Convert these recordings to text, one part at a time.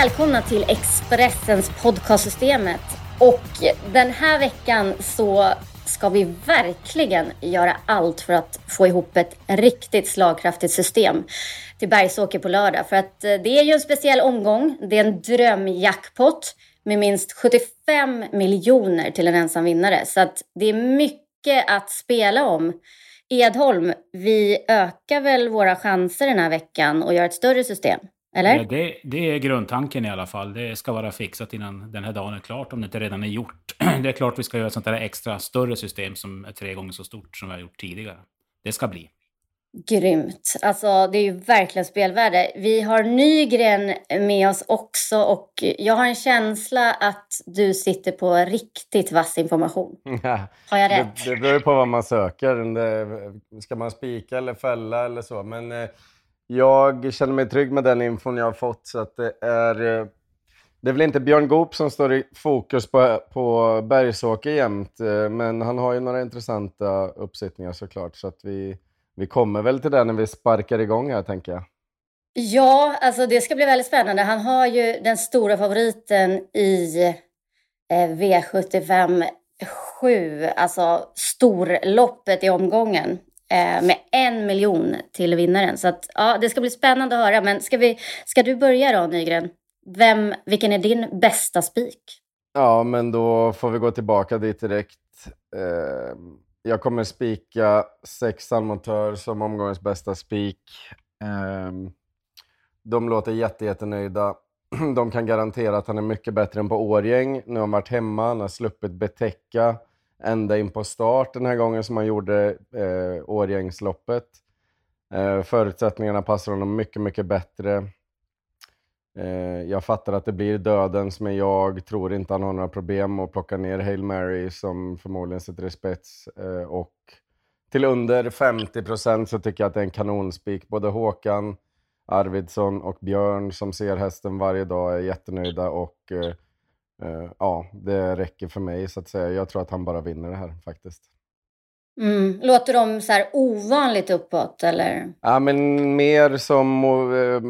välkomna till Expressens podcastsystemet. Och den här veckan så ska vi verkligen göra allt för att få ihop ett riktigt slagkraftigt system till Bergsåker på lördag. För att eh, det är ju en speciell omgång. Det är en drömjackpot med minst 75 miljoner till en ensam vinnare. Så att det är mycket att spela om. Edholm, vi ökar väl våra chanser den här veckan och gör ett större system? Eller? Ja, det, det är grundtanken i alla fall. Det ska vara fixat innan den här dagen är klart, om det inte redan är gjort. Det är klart vi ska göra ett sånt där extra större system som är tre gånger så stort som vi har gjort tidigare. Det ska bli. Grymt. Alltså, det är ju verkligen spelvärde. Vi har Nygren med oss också och jag har en känsla att du sitter på riktigt vass information. Har jag rätt? Det, det beror ju på vad man söker. Ska man spika eller fälla eller så? Men eh, jag känner mig trygg med den infon jag har fått. Så att det är... Eh, det är väl inte Björn Goop som står i fokus på, på Bergsåker jämt, eh, men han har ju några intressanta uppsittningar såklart. Så att vi, vi kommer väl till det när vi sparkar igång här, tänker jag. Ja, alltså det ska bli väldigt spännande. Han har ju den stora favoriten i eh, V75 7, alltså storloppet i omgången Eh, med en miljon till vinnaren. Så att, ja, det ska bli spännande att höra. Men ska, vi, ska du börja då, Nygren? Vem, vilken är din bästa spik? Ja, men då får vi gå tillbaka dit direkt. Eh, jag kommer spika sex montör som omgångens bästa spik. Eh, de låter jätte, jättenöjda. De kan garantera att han är mycket bättre än på Årgäng. Nu har han varit hemma, han har sluppit betäcka ända in på start den här gången som han gjorde eh, Årgängsloppet. Eh, förutsättningarna passar honom mycket, mycket bättre. Eh, jag fattar att det blir dödens, men jag tror inte han har några problem att plocka ner Hail Mary som förmodligen sitter i spets. Eh, och till under 50 procent så tycker jag att det är en kanonspik. Både Håkan, Arvidsson och Björn som ser hästen varje dag är jättenöjda och eh, Uh, ja, det räcker för mig så att säga. Jag tror att han bara vinner det här faktiskt. Mm. Låter de så här ovanligt uppåt eller? Ja, men mer som uh,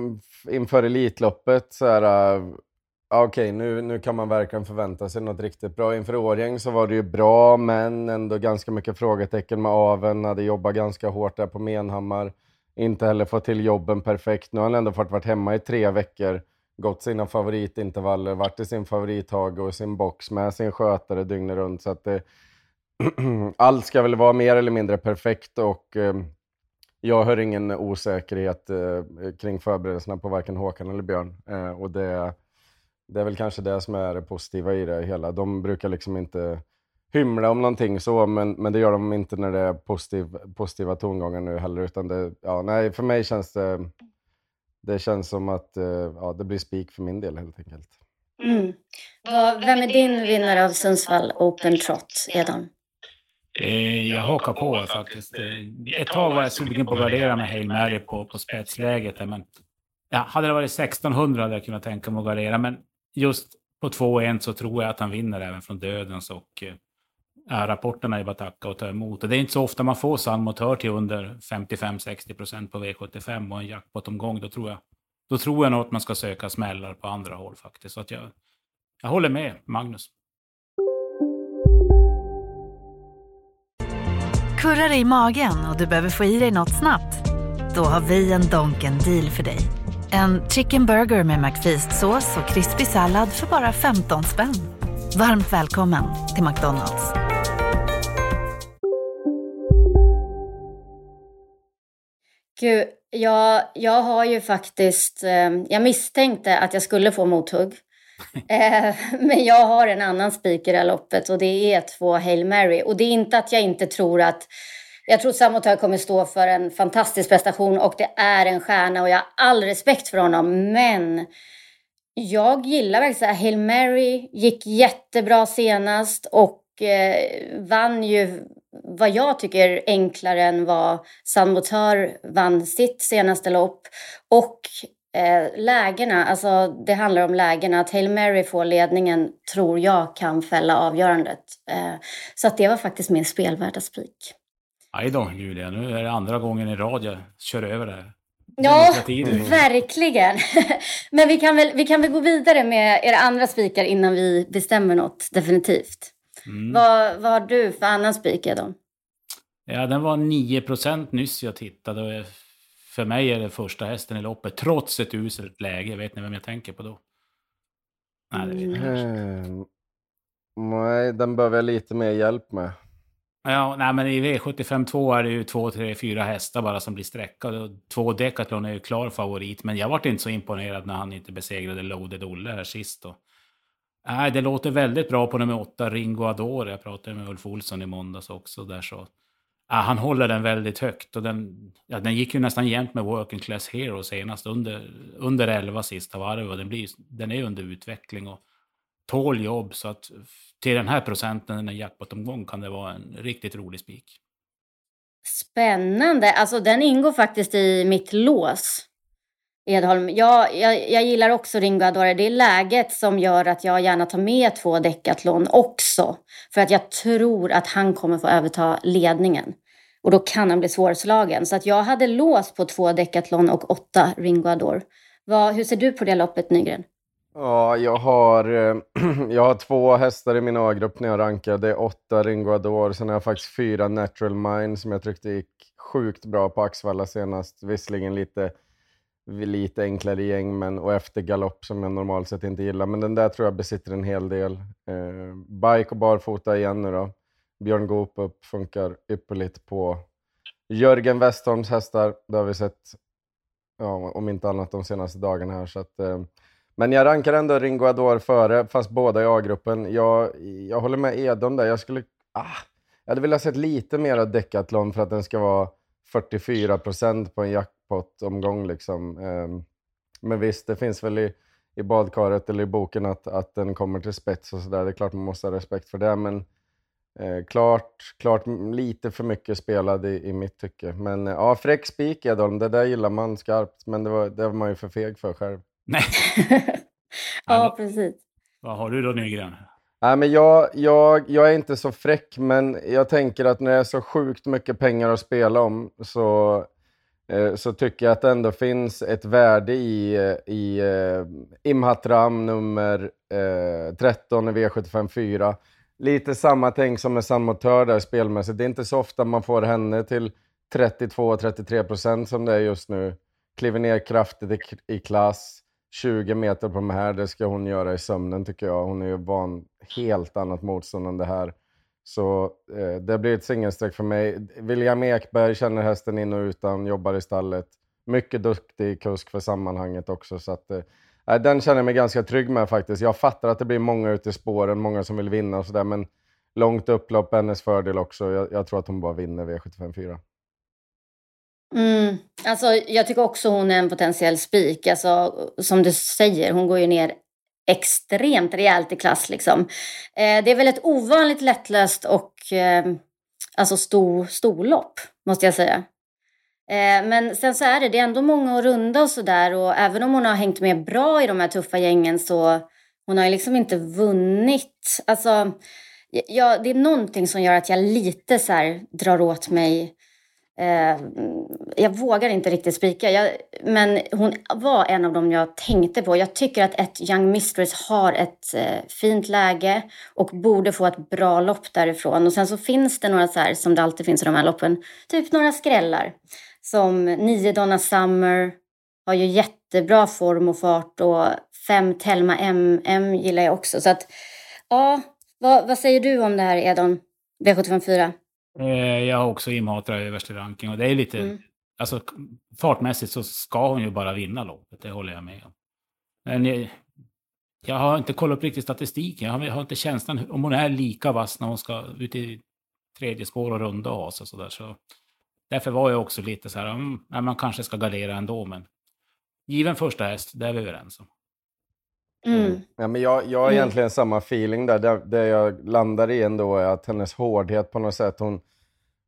inför Elitloppet så här. Uh, Okej, okay, nu, nu kan man verkligen förvänta sig något riktigt bra. Inför Årgäng så var det ju bra, men ändå ganska mycket frågetecken med aven. Hade jobbat ganska hårt där på Menhammar. Inte heller fått till jobben perfekt. Nu har han ändå fått varit hemma i tre veckor gått sina favoritintervaller, varit i sin favorithage och sin box med sin skötare dygnet runt. Så att det, eh, allt ska väl vara mer eller mindre perfekt och eh, jag hör ingen osäkerhet eh, kring förberedelserna på varken Håkan eller Björn. Eh, och det, det är väl kanske det som är det positiva i det hela. De brukar liksom inte hymla om någonting så, men, men det gör de inte när det är positiv, positiva tongångar nu heller. Utan det, ja, nej, för mig känns det det känns som att eh, ja, det blir spik för min del helt enkelt. Mm. Vem är din vinnare av Sundsvall Open Trot, Edon? Eh, jag hakar på faktiskt. Eh, ett tag var jag sugen på att gardera med Hail Mary på, på spetsläget. Men ja, hade det varit 1600 hade jag kunnat tänka mig att gardera. Men just på 2-1 så tror jag att han vinner även från dödens. Och rapporterna är bara tacka och ta emot. Och det är inte så ofta man får sandmotör till under 55-60 procent på V75 och en jackpot-omgång. Då tror jag, då tror jag nog att man ska söka smällar på andra håll faktiskt. Så att jag, jag håller med Magnus. Kurrar det i magen och du behöver få i dig något snabbt? Då har vi en Donken deal för dig. En chicken burger med McFeast-sås och krispig sallad för bara 15 spänn. Varmt välkommen till McDonalds. Gud, jag, jag har ju faktiskt... Eh, jag misstänkte att jag skulle få mothugg. eh, men jag har en annan speaker i loppet och det är två Hail Mary. Och det är inte att jag inte tror att... Jag tror Samotör kommer stå för en fantastisk prestation och det är en stjärna och jag har all respekt för honom. Men jag gillar verkligen Hail Mary gick jättebra senast och eh, vann ju vad jag tycker enklare än vad San Motör vann sitt senaste lopp. Och eh, lägena, alltså det handlar om lägena. Att Hail Mary får ledningen tror jag kan fälla avgörandet. Eh, så att det var faktiskt min spelvärda spik. Aj då, Julia. Nu är det andra gången i rad jag kör över det här. Ja, verkligen. Men vi kan, väl, vi kan väl gå vidare med era andra spikar innan vi bestämmer något definitivt. Mm. Vad, vad har du för annan spik, Edon? Ja, den var 9% nyss jag tittade. För mig är det första hästen i loppet, trots ett uselt läge. Vet ni vem jag tänker på då? Nej, det vet ni mm. Nej, den behöver jag lite mer hjälp med. Ja, nej, men i V75 2 är det ju två, tre, fyra hästar bara som blir streckade. Två Decathlon är ju klar favorit, men jag vart inte så imponerad när han inte besegrade Loaded Olle här sist. Då. Nej, det låter väldigt bra på nummer åtta, Ringo Adore. Jag pratade med Ulf Olsson i måndags också. Där så. Ja, han håller den väldigt högt och den, ja, den gick ju nästan jämnt med Working Class Hero senast under, under 11 sista varv och den, blir, den är under utveckling och tål jobb så att till den här procenten, en jackpot-omgång, kan det vara en riktigt rolig spik. Spännande! Alltså den ingår faktiskt i mitt lås. Edholm. Jag, jag, jag gillar också Ringo Adore. Det är läget som gör att jag gärna tar med två Decathlon också. För att jag tror att han kommer få överta ledningen. Och då kan han bli svårslagen. Så att jag hade låst på två Decathlon och åtta Ringo Adore. Vad, hur ser du på det loppet, Nygren? Ja, jag har, eh, jag har två hästar i min A-grupp när jag rankar. Det är åtta Ringo Adore. Sen har jag faktiskt fyra Natural Mind som jag tyckte gick sjukt bra på Axvalla senast. Visserligen lite, lite enklare gäng men, och efter galopp som jag normalt sett inte gillar. Men den där tror jag besitter en hel del. Eh, bike och barfota igen nu då. Björn Goop upp funkar ypperligt på Jörgen Westholms hästar. Det har vi sett, ja, om inte annat de senaste dagarna här. Så att, eh, men jag rankar ändå Ringo Ador före, fast båda i A-gruppen. Jag, jag håller med Edom där. Jag skulle... Ah, jag hade velat sett lite mer av Decathlon för att den ska vara 44 procent på en jackpot-omgång. Liksom. Um, men visst, det finns väl i, i badkaret eller i boken att, att den kommer till spets och sådär. Det är klart man måste ha respekt för det, men eh, klart, klart lite för mycket spelad i, i mitt tycke. Men eh, ja, fräck spik Edholm, det där gillar man skarpt, men det var, det var man ju för feg för själv. Nej. ja, precis. Vad har du då Nygren? Nej, men jag, jag, jag är inte så fräck, men jag tänker att när det är så sjukt mycket pengar att spela om så, Eh, så tycker jag att det ändå finns ett värde i, eh, i eh, Imhatram nummer eh, 13 i V75 4. Lite samma tänk som med Samotör där spelmässigt. Det är inte så ofta man får henne till 32-33 procent som det är just nu. Kliver ner kraftigt i, i klass. 20 meter på de här, det ska hon göra i sömnen tycker jag. Hon är ju van helt annat motstånd än det här. Så eh, det blir ett singelsträck för mig. William Ekberg känner hästen in och utan, jobbar i stallet. Mycket duktig kusk för sammanhanget också. Så att, eh, den känner jag mig ganska trygg med faktiskt. Jag fattar att det blir många ute i spåren, många som vill vinna och sådär. Men långt upplopp, hennes fördel också. Jag, jag tror att hon bara vinner V75 4. Mm. Alltså, jag tycker också hon är en potentiell spik. Alltså, som du säger, hon går ju ner extremt rejält i klass. Liksom. Eh, det är väl ett ovanligt lättlöst och eh, alltså stor, storlopp, måste jag säga. Eh, men sen så är det, det är ändå många att runda och sådär. Och även om hon har hängt med bra i de här tuffa gängen så hon har ju liksom inte vunnit. Alltså, ja, det är någonting som gör att jag lite så här drar åt mig Eh, jag vågar inte riktigt spika, jag, men hon var en av dem jag tänkte på. Jag tycker att ett Young Mistress har ett eh, fint läge och borde få ett bra lopp därifrån. Och sen så finns det några så här, som det alltid finns i de här loppen, typ några skrällar. Som nio Donna Summer har ju jättebra form och fart och fem Telma MM gillar jag också. Så att, ja, vad, vad säger du om det här Edon, V754? Eh, jag har också Imatra överst i ranking och det är lite... Mm. Alltså fartmässigt så ska hon ju bara vinna loppet, det håller jag med om. Men jag, jag har inte kollat upp riktigt statistiken. Jag har, jag har, inte känslan om hon är lika vass när hon ska ut i tredje spår och runda och så, där. Så därför var jag också lite så här, mm, man kanske ska gardera ändå, men given första häst, det är vi överens om. Mm. mm. Ja, men jag, jag har mm. egentligen mm. samma feeling där. Det, det jag landar i ändå är att hennes hårdhet på något sätt, hon,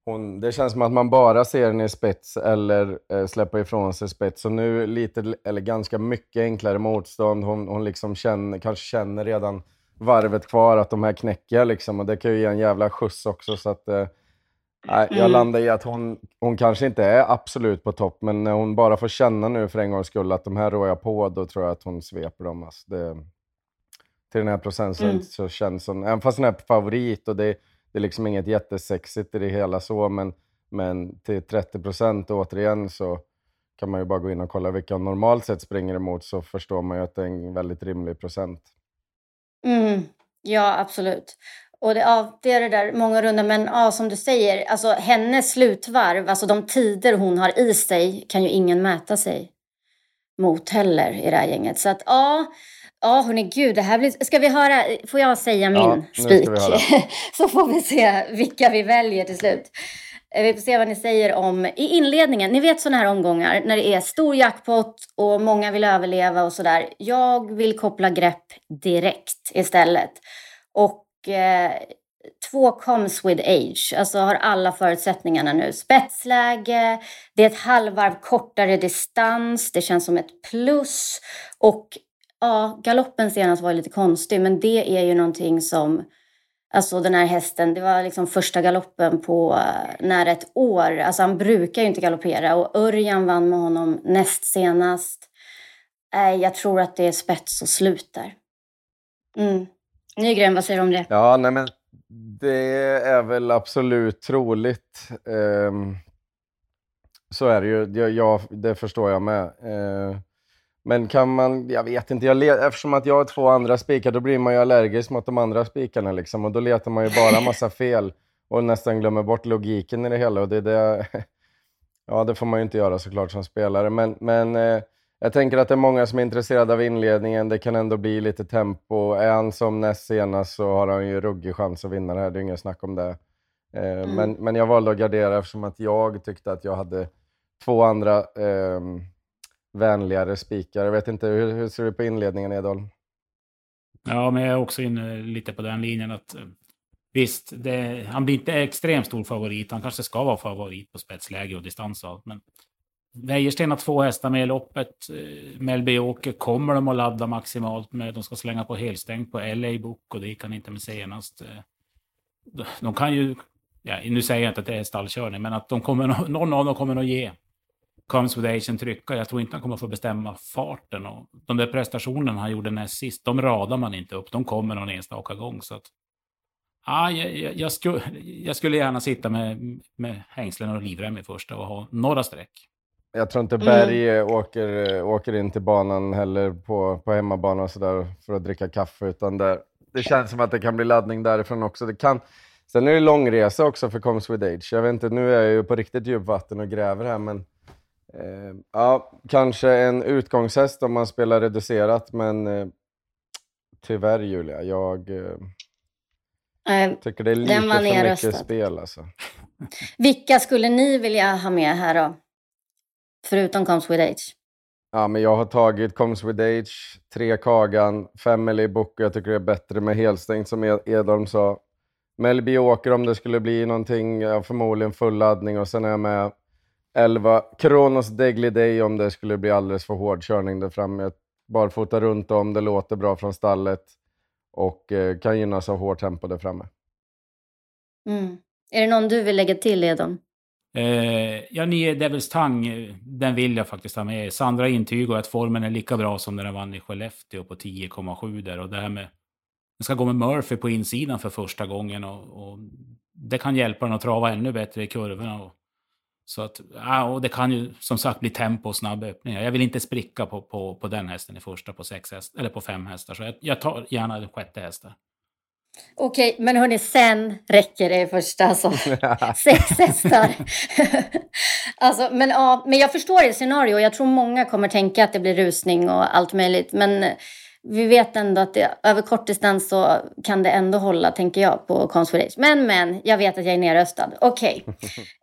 hon, det känns som att man bara ser henne i spets eller eh, släpper ifrån sig spets. Och nu lite, eller ganska mycket enklare motstånd. Hon, hon liksom känner, kanske känner redan varvet kvar att de här knäcker liksom. Och det kan ju ge en jävla skjuts också. Så att, eh, Nej, jag Mm. landar i att hon, hon kanske inte är absolut på topp, men när hon bara får känna nu för en gångs skull att de här rår jag på, då tror jag att hon sveper dem. Alltså. Det, till den här procenten Mm. så känns hon, även fast hon är favorit och det, det är liksom inget jättesexigt i det hela så, men, men till 30 procent återigen så kan man ju bara gå in och kolla vilka hon normalt sett springer emot så förstår man ju att det är en väldigt rimlig procent. Mm, ja, absolut. Och det, ja, det är det där, många runder, men ja, som du säger, alltså hennes slutvarv, alltså de tider hon har i sig kan ju ingen mäta sig mot heller i det här gänget. Så att ja, ja hörni gud, det här blir... Ska vi höra, får jag säga min Ja, spik? Så får vi se vilka vi väljer till slut. Eh, Vi får se vad ni säger om i inledningen. Ni vet sådana här omgångar när det är stor jackpot och många vill överleva och sådär. Jag vill koppla grepp direkt istället. Och Eh, två comes with age, alltså har alla förutsättningarna nu. Spetsläge, det är ett halvvarv kortare distans, det känns som ett plus. Och ja, galoppen senast var lite konstig, men det är ju någonting som Alltså den här hästen, det var liksom första galoppen på eh, nära ett år. Alltså han brukar ju inte galoppera och Örjan vann med honom näst senast. Eh, jag tror att det är spets och slut där. Mm. Nygren, vad säger du om det? Ja, nej men det är väl absolut troligt. Ehm, så är det ju. Jag, jag, det förstår jag med. Eh, men kan man, jag vet inte, jag le, eftersom att jag har två andra spikar då blir man ju allergisk mot de andra spikarna liksom. Och då letar man ju bara massa fel och nästan glömmer bort logiken i det hela. Och det, det, ja, det får man ju inte göra såklart som spelare. Men, men eh, jag tänker att det är många som är intresserade av inledningen. Det kan ändå bli lite tempo. Är han som näst senast så har han ju ruggig chans att vinna det här. Det är inget snack om det. Eh, men, men jag valde att gardera eftersom att jag tyckte att jag hade två andra eh, vänligare spikar. Jag vet inte, hur, hur ser du på inledningen Edholm? Ja, men jag är också inne lite på den linjen att eh, visst, det, han blir inte extremt stor favorit. Han kanske ska vara favorit på spetsläge och distans och allt, men Wäjersten har två hästar med i loppet. Eh, Melby Åker kommer de att ladda maximalt med. De ska slänga på helstängt på LA Book och det kan inte med senast. Eh, de- kan ju, ja, nu säger jag inte att det är stallkörning, men att de kommer, någon av dem kommer att ge Comes with Asian trycka. Jag tror inte han kommer att få bestämma farten. Och de där prestationerna han gjorde näst sist, de radar man inte upp. De kommer någon enstaka gång. Så att, ah, jag, jag, jag, skulle, jag skulle gärna sitta med, med hängslen och livrem i första och ha några streck. Jag tror inte Mm. Berg eh, åker, åker in till banan heller på, på hemmabana och sådär för att dricka kaffe, utan där, det känns som att det kan bli laddning därifrån också. Det kan, sen är det långresa också för Comes with Age. Jag vet inte, nu är jag ju på riktigt djupt vatten och gräver här, men eh, ja, kanske en utgångshäst om man spelar reducerat, men eh, tyvärr Julia, jag eh, Eh, tycker det är lite för mycket nerröstad. spel alltså. vilka skulle ni vilja ha med här då? Förutom Comes with age. Ja, men jag har tagit Comes with Age, tre Kagan, fem LA Book och jag tycker det är bättre med helstängt som Ed- Edholm sa. Mellby åker om det skulle bli någonting, förmodligen full laddning och sen är jag med 11 Kronos Degly Day om det skulle bli alldeles för hård körning där framme. Barfota runt om, det låter bra från stallet och eh, kan gynnas av hårt tempo där framme. Mm. Är det någon du vill lägga till, Edon? Eh, ja, Nio Devils Tang, eh, den vill jag faktiskt ha med. Sandra intygar att formen är lika bra som när den vann i Skellefteå på 10,7 där. Och det här med... Den ska gå med Murphy på insidan för första gången och, och det kan hjälpa den att trava ännu bättre i kurvorna. Och, så att, ja, och det kan ju som sagt bli tempo och snabba öppningar. Jag vill inte spricka på, på, på den hästen i första på sex häst, eller på fem hästar. Så jag, jag tar gärna den sjätte hästen. Okej, men hörni, sen räcker det första alltså. Sex hästar. alltså, men, ja, men jag förstår det scenario. Jag tror många kommer tänka att det blir rusning och allt möjligt. Men vi vet ändå att det, över kort distans så kan det ändå hålla, tänker jag, på Consfidage. Men, men, jag vet att jag är nerröstad. Okej.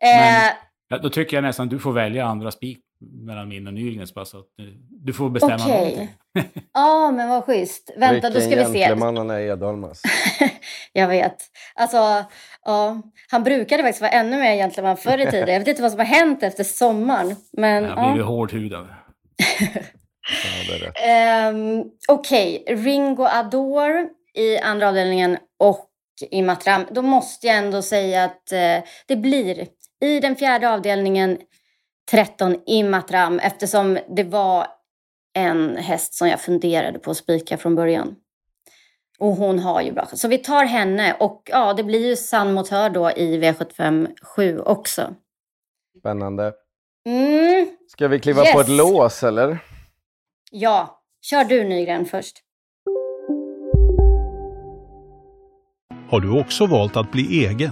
Eh, Ja, då tycker jag nästan du får välja andra spik mellan min och Nygrens. Bara så att du, du får bestämma Okej. någonting. Ja, men vad schysst. Vänta, då ska vi se. gentleman han är alltså. jag vet. Alltså, ja, han brukade faktiskt vara ännu mer gentleman förr i tiden. Jag vet inte vad som har hänt efter sommaren. Men, Jag ja. blivit hårdhudad. Ja. Ehm, Okej, Ringo Adore i andra avdelningen och Imatram, då måste jag ändå säga att eh, det blir i den fjärde avdelningen 13 Imatram eftersom det var en häst som jag funderade på att spika från början. Och hon har ju bra Så vi tar henne och ja, det blir ju sann motör då i V75 7 också. Spännande. Mm. Ska vi kliva yes. på ett lås eller? Ja, kör du Nygren först. Har du också valt att bli egen?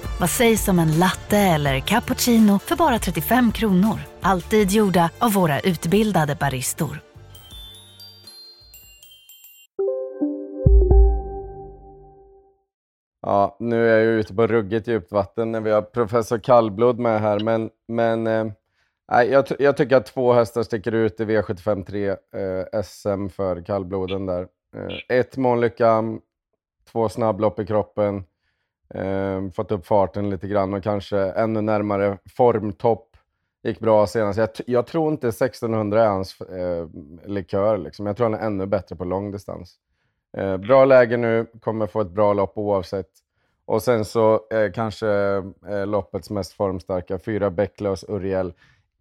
Vad sägs om en latte eller cappuccino för bara 35 kronor? Alltid gjorda av våra utbildade baristor. Ja, nu är jag ute på ruggigt djupt vatten när vi har professor Kallblod med här, men, men eh, jag, jag tycker att två hästar sticker ut i V75 3 eh, SM för kallbloden där. Eh, ett Månlycka, två snabblopp i kroppen, eh, fått upp farten lite grann och kanske ännu närmare formtopp. Gick bra senast. Jag, jag tror inte 1600 är hans eh, likör. Liksom. Jag tror han är ännu bättre på lång distans. Eh, bra läge nu, kommer få ett bra lopp oavsett. Och sen så eh, kanske eh, loppets mest formstarka, fyra Bäcklös Uriel.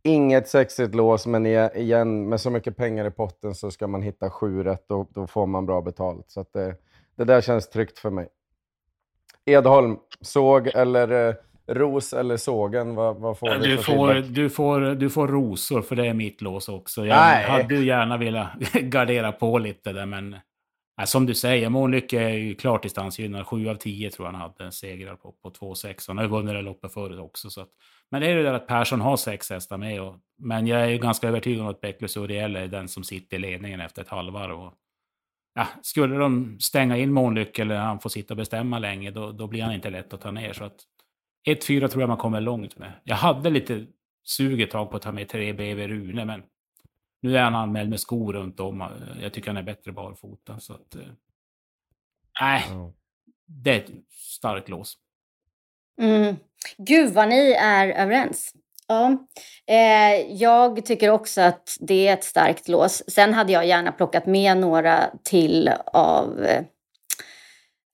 Inget sexigt lås, men igen, med så mycket pengar i potten så ska man hitta sju rätt och då får man bra betalt. Så att det, det där känns tryggt för mig. Edholm, såg eller eh, ros eller sågen? Vad, vad får du, för får, du, får, du får rosor, för det är mitt lås också. Jag Nej. hade ju gärna velat gardera på lite där, men som du säger, Månlycke är ju klart distansgynnad. 7 av 10 tror jag han hade segrar på, på 2-6. Han har ju vunnit det loppet förut också. Så att, men det är ju det där att Persson har sex hästar med. Och, men jag är ju ganska övertygad om att Bäcklös Uriel är den som sitter i ledningen efter ett halvvarv. Och, ja, skulle de stänga in Månlycke eller han får sitta och bestämma länge, då, då blir han inte lätt att ta ner. Så att 1-4 tror jag man kommer långt med. Jag hade lite sug ett tag på att ta med 3 BV Rune, men nu är han anmäld med skor runt om. Jag tycker han är bättre barfota. Så att, eh, nej, Ja. det är ett starkt lås. Mm. Gud vad ni är överens. Ja. Eh, jag tycker också att det är ett starkt lås. Sen hade jag gärna plockat med några till av, eh,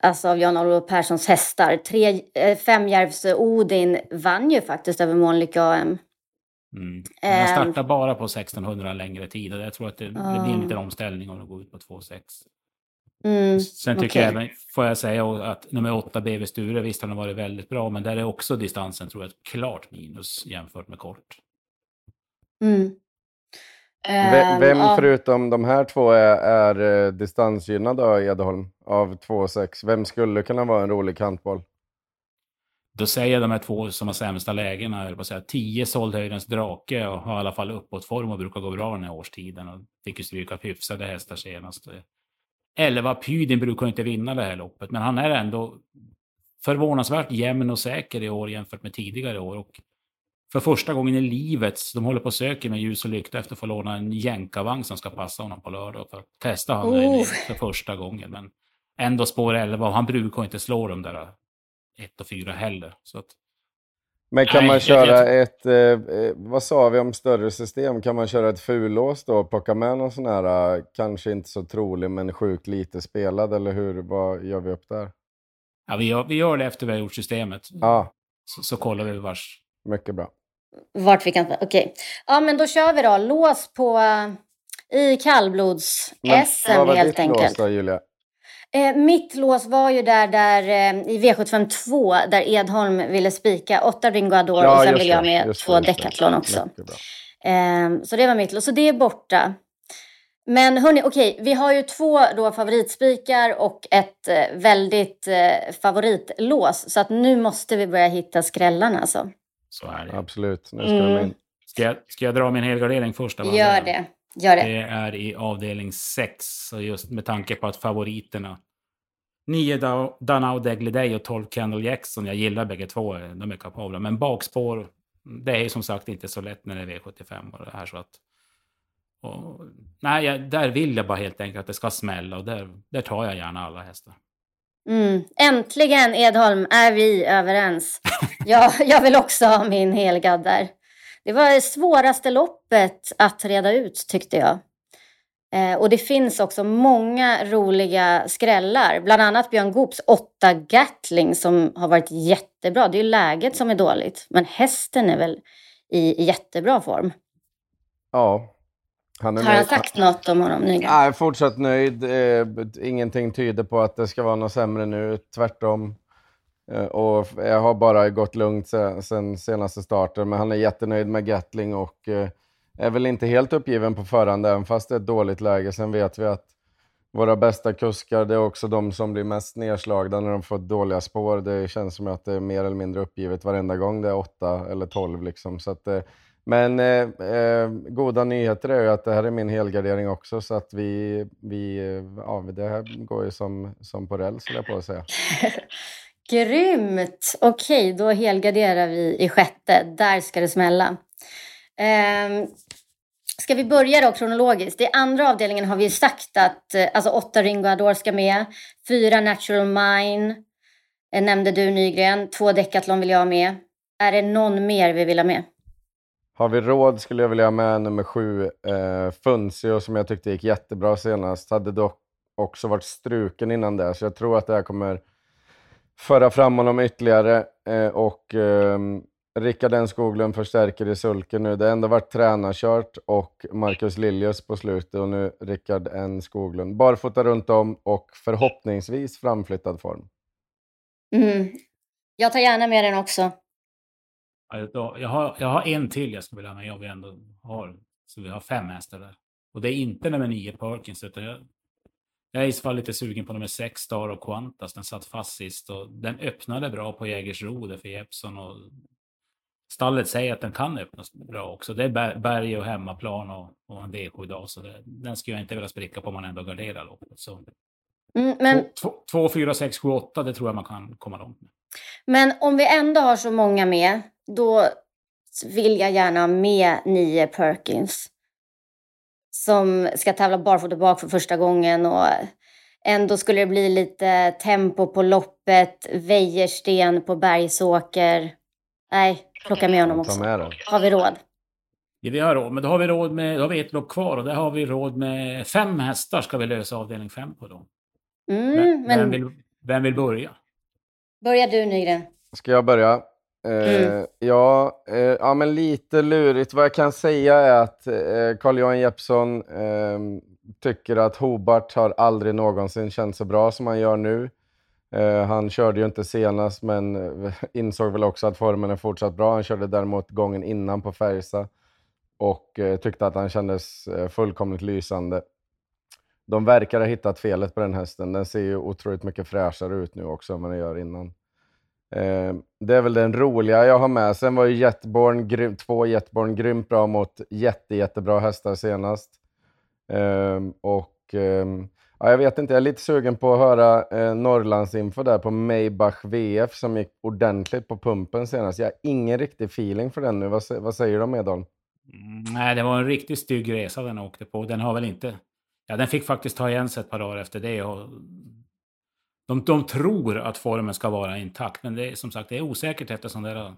alltså av Jan-Olof Perssons hästar. Tre, eh, Femjärvs Odin vann ju faktiskt över Månlycke AM. Mm. Han Ehm. startar bara på 1600 längre tid och jag tror att det, det blir en liten omställning om det går ut på 2,6. Mm. Sen tycker okej. jag även, får jag säga att nummer 8 BV Sture, visst han har varit väldigt bra, men där är också distansen tror jag ett klart minus jämfört med kort. Mm. Ve- Ehm, Vem ja. förutom de här två är, är eh, distansgynnad då, Edholm? Av 2,6. Vem skulle kunna vara en rolig kantboll? Då säger jag de här två som har sämsta lägena, jag på säga 10 Soldhöjdens drake och har i alla fall uppåtform och brukar gå bra den här årstiden. Och fick ju stryka hyfsade hästar senast. 11 Pydin brukar inte vinna det här loppet, men han är ändå förvånansvärt jämn och säker i år jämfört med tidigare år. Och för första gången i livet, de håller på och söker med ljus och lykta efter att få låna en jänkarvagn som ska passa honom på lördag. För att testa honom Oh. för första gången. Men ändå spår 11 och han brukar inte slå de där 1 och 4 heller. Så att, Men kan Nej, man köra jag- ett, eh, eh, vad sa vi om större system? Kan man köra ett fullås då och plocka med någon sån här, eh, kanske inte så trolig men sjukt lite spelad eller hur? Vad gör vi upp där? ja, vi, gör, vi gör det efter vi har gjort systemet. Ja, Så, så kollar vi vars. mycket bra. Vart vi kan... Okej. Ja, men då kör vi då. Lås på... eh, I Men kallblods-SM vad var helt ditt lås enkelt. då, Julia? Eh, mitt lås var ju där, där eh, i V75 2 där Edholm ville spika åtta Ringo Adore och sen just vill jag med just det, två. Decathlon också. Eh, så det var mitt lås. Så det är borta. Men hörni, okej, vi har ju två då favoritspikar och ett eh, väldigt eh, favoritlås. Så att nu måste vi börja hitta skrällarna alltså. Så är det. Absolut, nu ska Mm. de in. Ska jag, ska jag dra min helgardering först? Gör det. Gör det. Det är i avdelning 6. Så just med tanke på att favoriterna 9 Danao Degliday och 12 Kendall Jackson. Jag gillar bägge två, de är kapabla. Men bakspår, det är som sagt inte så lätt när det är V75 och det här så att... Och, nej, jag, där vill jag bara helt enkelt att det ska smälla och där, där tar jag gärna alla hästar. Mm. Äntligen Edholm är vi överens. jag, jag vill också ha min helgad där. Det var det svåraste loppet att reda ut tyckte jag. Eh, och det finns också många roliga skrällar. Bland annat Björn Goops åtta Gatling som har varit jättebra. Det är ju läget som är dåligt. Men hästen är väl i jättebra form. Ja. Han har han sagt något om honom nyligen? Är fortsatt nöjd. Eh, ingenting tyder på att det ska vara något sämre nu. Tvärtom. Eh, och jag har bara gått lugnt sen, sen senaste starten. Men han är jättenöjd med Gatling och är väl inte helt uppgiven på förhand, även fast det är ett dåligt läge. Sen vet vi att våra bästa kuskar, det är också de som blir mest nedslagna när de får dåliga spår. Det känns som att det är mer eller mindre uppgivet varenda gång det är 8 eller 12. Liksom. Så att, eh, men eh, eh, goda nyheter är ju att det här är min helgardering också, så att vi, vi ja, det här går ju som, som på räls, jag på att säga. Grymt! Okej, då helgarderar vi i sjätte. Där ska det smälla. Eh, ska vi börja då kronologiskt? I andra avdelningen har vi sagt att eh, alltså åtta Ringo Adore ska med, fyra Natural Mine, eh, nämnde du Nygren, två Decathlon vill jag ha med. Är det någon mer vi vill ha med? Har vi råd skulle jag vilja ha med nummer sju, eh, Funzio, som jag tyckte gick jättebra senast. Hade dock också varit struken innan det, så jag tror att det här kommer föra fram honom ytterligare. Eh, och eh, Rickard N Skoglund förstärker i sulken nu. Det har ändå varit tränarkört och Marcus Liljus på slutet och nu Rickard N Skoglund. Barfota runt om och förhoppningsvis framflyttad form. Mm. Jag tar gärna med den också. Jag har, jag har en till jag skulle vilja ha med. Jag vi ändå har, så vi har fem hästar där. Och det är inte nummer nio Perkins, utan jag, jag är i så fall lite sugen på nummer sex Star och Qantas. Den satt fast sist och den öppnade bra på Jägersro för Jeppson och stallet säger att den kan öppnas bra också. Det är berg och hemmaplan och, och en D7 dag, så det, den skulle jag inte vilja spricka på om man ändå garderar loppet. Så. Mm, men... 2, 4, 6, 7, 8, det tror jag man kan komma långt med. Men om vi ändå har så många med, då vill jag gärna ha med nio Perkins. Som ska tävla barfota bak för första gången och ändå skulle det bli lite tempo på loppet, Wäjersten på Bergsåker. Nej, plocka med honom också. Med har vi råd? Ja, vi har råd, men då har vi råd med, då har vi ett lopp kvar och där har vi råd med fem hästar ska vi lösa avdelning fem på då. Mm, men, men... Vem, vill, vem vill börja? Börja du Nygren. Ska jag börja? Eh, mm. ja, eh, ja, men lite lurigt. Vad jag kan säga är att eh, Carl-Johan Jeppsson eh, tycker att Hobart har aldrig någonsin känt så bra som han gör nu. Eh, han körde ju inte senast, men eh, insåg väl också att formen är fortsatt bra. Han körde däremot gången innan på Färjestad och eh, tyckte att han kändes fullkomligt lysande. De verkar ha hittat felet på den hästen. Den ser ju otroligt mycket fräschare ut nu också än vad den gör innan. det är väl den roliga jag har med. Sen var ju Jetborn, två Jetborn grymt bra mot jätte, jättebra hästar senast. Ehm, och ehm, Ja, jag vet inte, jag är lite sugen på att höra eh, Norrlandsinfo där på Maybach VF som gick ordentligt på pumpen senast. Jag har ingen riktig feeling för den nu. Vad, vad säger om Edholm? Mm, nej, det var en riktigt stygg resa den åkte på. Den har väl inte... Ja, den fick faktiskt ta igen sig ett par dagar efter det. Och de, de tror att formen ska vara intakt, men det är som sagt det är osäkert efter det där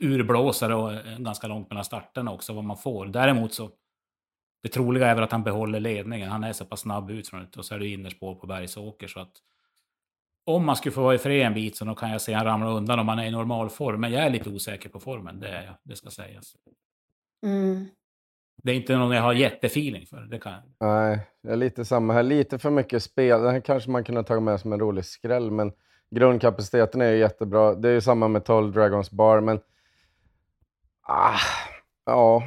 urblåsare och eh, ganska långt mellan starterna också vad man får. Däremot så det troliga är väl att han behåller ledningen. Han är så pass snabb ut från det och så är det innerspår på Bergsåker. Så att om man skulle få vara i fred en bit så då kan jag se han ramla undan om han är i normal form. Men jag är lite osäker på formen, det är jag, det ska sägas. Mm. Det är inte någon jag har jättefeeling för. Det kan jag. Nej, jag är lite samma här. Lite för mycket spel. Det här kanske man kunde ta med som en rolig skräll, men grundkapaciteten är ju jättebra. Det är ju samma med 12 Dragons Bar, men... Ah, ja,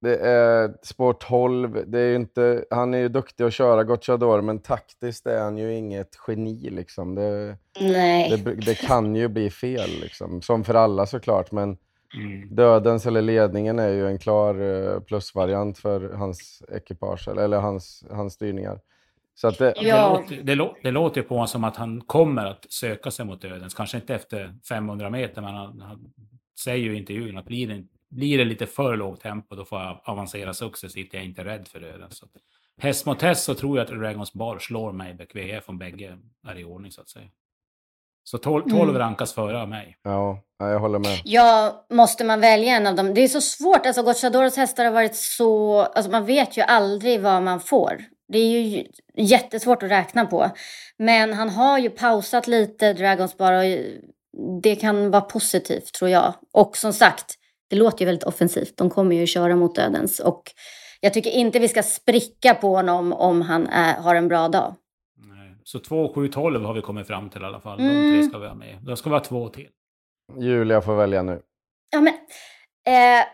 det är spår 12. Det är inte, han är ju duktig att köra Gocciador, men taktiskt är han ju inget geni. Liksom. Det, Nej. Det, det kan ju bli fel, liksom. som för alla såklart. Men mm. dödens eller ledningen är ju en klar eh, plusvariant för hans ekipage, eller, eller hans, hans styrningar. Så att det, Ja. Det, låter, det, lå- det låter på honom som att han kommer att söka sig mot dödens. Kanske inte efter 500 meter, men han, han säger ju i intervjun att blir det, blir det lite för lågt tempo, då får jag avancera successivt. Jag är inte rädd för döden. Så häst mot häst så tror jag att Dragons Bar slår mig VF om bägge är i ordning så att säga. Så 12, 12 Mm. rankas före av mig. ja, ja, jag håller med. Ja, måste man välja en av dem? Det är så svårt. Alltså, Gocciadoros hästar har varit så... Alltså, man vet ju aldrig vad man får. Det är ju jättesvårt att räkna på. Men han har ju pausat lite, Dragons bara. Och det kan vara positivt, tror jag. Och som sagt, det låter ju väldigt offensivt. De kommer ju köra mot dödens. Och jag tycker inte vi ska spricka på honom om han är, har en bra dag. Nej. Så 2, 7, 12 har vi kommit fram till i alla fall. De Mm. tre ska vi ha med. Då ska vi ha två till. Julia får välja nu. Ja, men... Eh,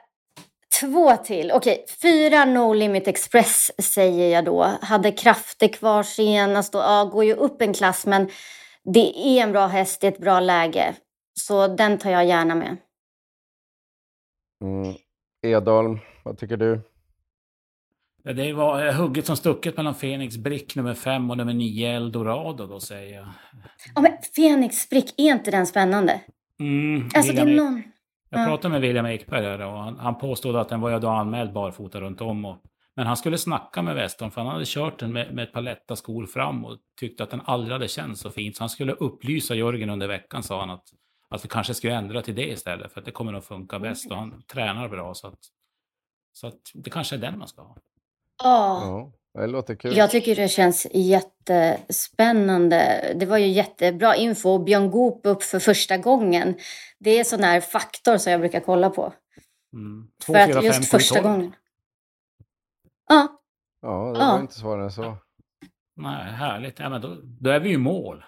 två till. Okej, fyra No Limit Express säger jag då. Hade krafter kvar senast och ja, går ju upp en klass, men det är en bra häst i ett bra läge. Så den tar jag gärna med. Mm. Edholm, vad tycker du? Det var eh, hugget som stucket mellan Fenix Brick nummer 5 och nummer 9 Eldorado då säger jag. Ja, men Fenix Sprick, är inte den spännande? Mm, Alltså det är William- någon... Jag Ja. pratade med William Ekberg där och han, han påstod att den var ju då anmäld barfota runt om. Och, men han skulle snacka med Weston för han hade kört den med, med ett par lätta skor fram och tyckte att den aldrig hade känts så fint. Så han skulle upplysa Jörgen under veckan sa han att, att vi kanske skulle ändra till det istället för att det kommer att funka bäst och han tränar bra så att, så att det kanske är den man ska ha. Ja. Ja, det låter kul. Jag tycker det känns jättespännande. Det var ju jättebra info. Björn Goop upp för första gången. Det är sån här faktor som jag brukar kolla på. Mm. För 2, 4, att 5, just 7, första 12. gången. Ja, Ja, det Ja. var inte svårare än så. Nej, härligt. Ja, men då, då är vi ju i mål.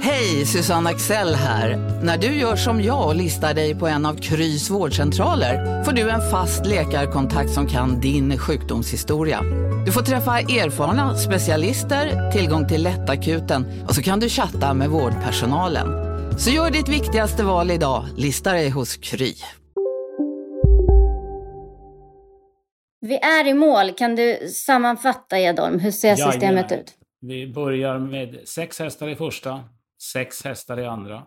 Hej, Susanne Axel här. När du gör som jag och listar dig på en av Krys vårdcentraler får du en fast läkarkontakt som kan din sjukdomshistoria. Du får träffa erfarna specialister, tillgång till lättakuten och så kan du chatta med vårdpersonalen. Så gör ditt viktigaste val idag, lista dig hos Kry. vi är i mål. Kan du sammanfatta Edholm? Hur ser systemet Jajamän. ut? Vi börjar med sex hästar i första, sex hästar i andra.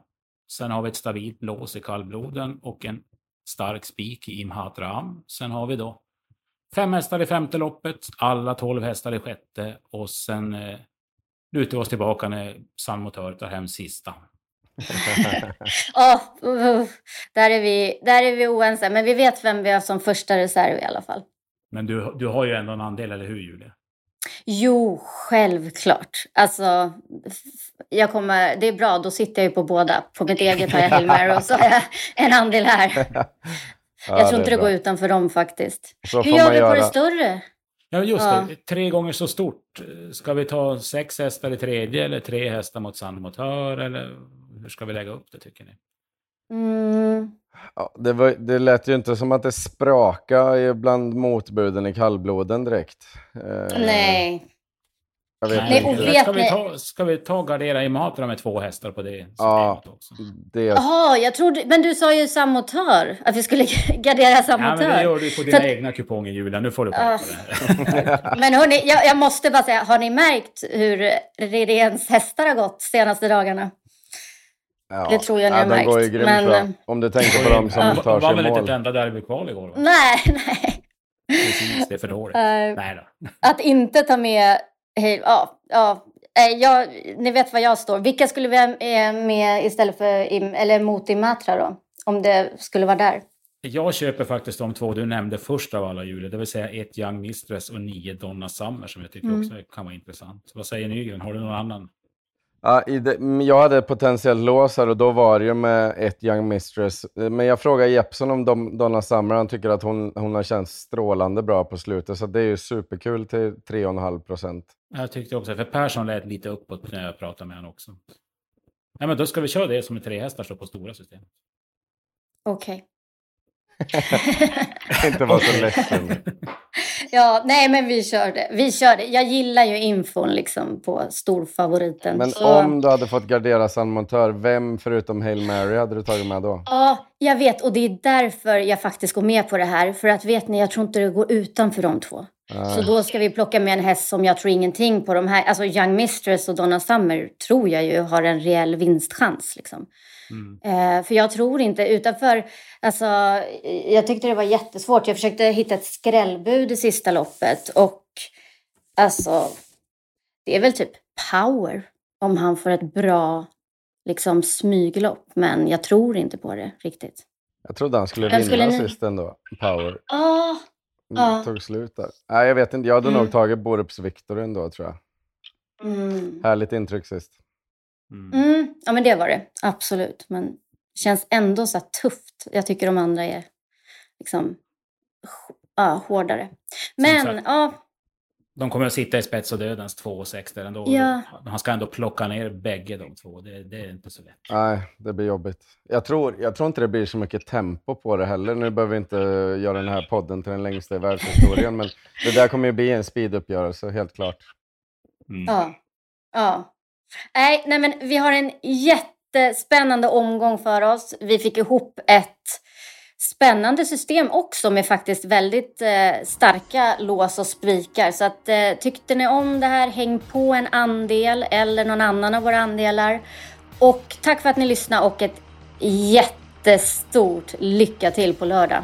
Sen har vi ett stabilt lås i kallbloden och en stark spik i Imhat Ram. Sen har vi då fem hästar i femte loppet, alla tolv hästar i sjätte och sen eh, lutar vi oss tillbaka när San Motör tar hem sista. Uh, uh, där, är vi, där är vi oense. Men vi vet vem vi har som första reserv i alla fall. Men du, du har ju ändå en andel, eller hur Julia? Jo, självklart. Alltså, jag kommer, det är bra, då sitter jag ju på båda. På mitt eget har jag Hail Mary och så har jag en andel här. Ja, jag tror inte det går utanför dem faktiskt. Så Hur gör vi på göra. det större? Ja, just Ja. det. Tre gånger så stort. Ska vi ta sex hästar i tredje eller tre hästar mot San Motör? Eller hur ska vi lägga upp det tycker ni? Mm. Ja, det, var, det lät ju inte som att det sprakade bland motbuden i kallbloden direkt. Eh, Nej. Jag vet Nej, inte. vet ska, vi ta, ska vi ta Gardera i Matra med två hästar på det systemet Ja. också? Det, Jaha, jag trodde, men du sa ju samotör. Att vi skulle gardera Ja, samotör. men det gör du på dina att- egna kuponger Julia. Nu får du dig. Men hörni, jag, jag måste bara säga, har ni märkt hur Redéns hästar har gått senaste dagarna? Ja. det tror jag ni ja, har de går ju märkt, grymt men, bra. eh, Om du tänker på dem som tar Det var sig väl inte mål. ett enda derby kvar igår? Va? Nej, nej. Precis, det är för dåligt. Eh, Nej då. att inte ta med... Hej, ja, ja. Jag, ni vet var jag står. Vilka skulle vi ha eh, med istället för Im, eller mot Imatra då? Om det skulle vara där. Jag köper faktiskt de två du nämnde först av alla Julia. Det vill säga ett Young Mistress och nio Donna Summer som jag tycker Mm. också kan vara intressant. Vad säger Nygren? Har du någon annan? Ja, i det, jag hade potentiellt lås här och då var det ju med ett Young Mistress. Eh, Men jag frågade Jeppson om Dom, Donna Summer. Han tycker att hon, hon har känts strålande bra på slutet. Så det är ju superkul till 3,5 procent. Jag tyckte också, för Persson lät lite uppåt när jag pratade med honom också. Ja, men då ska vi köra det som är tre hästar så på stora system. Okej. Inte vara så ledsen. Ja, nej men vi kör det. Vi kör det. Jag gillar ju infon liksom på storfavoriten. Men Så- om du hade fått gardera San Montör, vem förutom Hail Mary hade du tagit med då? Ja, jag vet. Och det är därför jag faktiskt går med på det här. För att vet ni, jag tror inte det går utanför de två. Så då ska vi plocka med en häst som jag tror ingenting på. De här, alltså Young Mistress och Donna Summer tror jag ju har en reell vinstchans. Liksom. Mm. Eh, för jag tror inte utanför, alltså jag tyckte det var jättesvårt. Jag försökte hitta ett skrällbud i sista loppet och alltså det är väl typ power om han får ett bra liksom smyglopp. Men jag tror inte på det riktigt. Jag trodde han skulle vinna skulle ni... sist ändå. Power. Ah, ah. Tog slut där. Nej, jag vet inte. Jag hade mm. nog tagit Borups Victor ändå tror jag. Mm. Härligt intryck sist. Mm. Mm. Ja, men det var det. Absolut. Men det känns ändå så tufft. Jag tycker de andra är liksom ja, hårdare. Men, ja. De kommer att sitta i spets och dödens 2 och 6 där ändå. Ja. Han ska ändå plocka ner bägge de två. Det, det, är inte så lätt. Nej, det blir jobbigt. Jag tror, jag tror inte det blir så mycket tempo på det heller. Nu behöver vi inte göra den här podden till den längsta i världshistorien, men det där kommer ju bli en speeduppgörelse, helt klart. Mm. Ja. ja. Nej, nej, men vi har en jättespännande omgång för oss. Vi fick ihop ett spännande system också med faktiskt väldigt eh, starka lås och spikar. Så att, eh, tyckte ni om det här, häng på en andel eller någon annan av våra andelar. Och tack för att ni lyssnade och ett jättestort lycka till på lördag.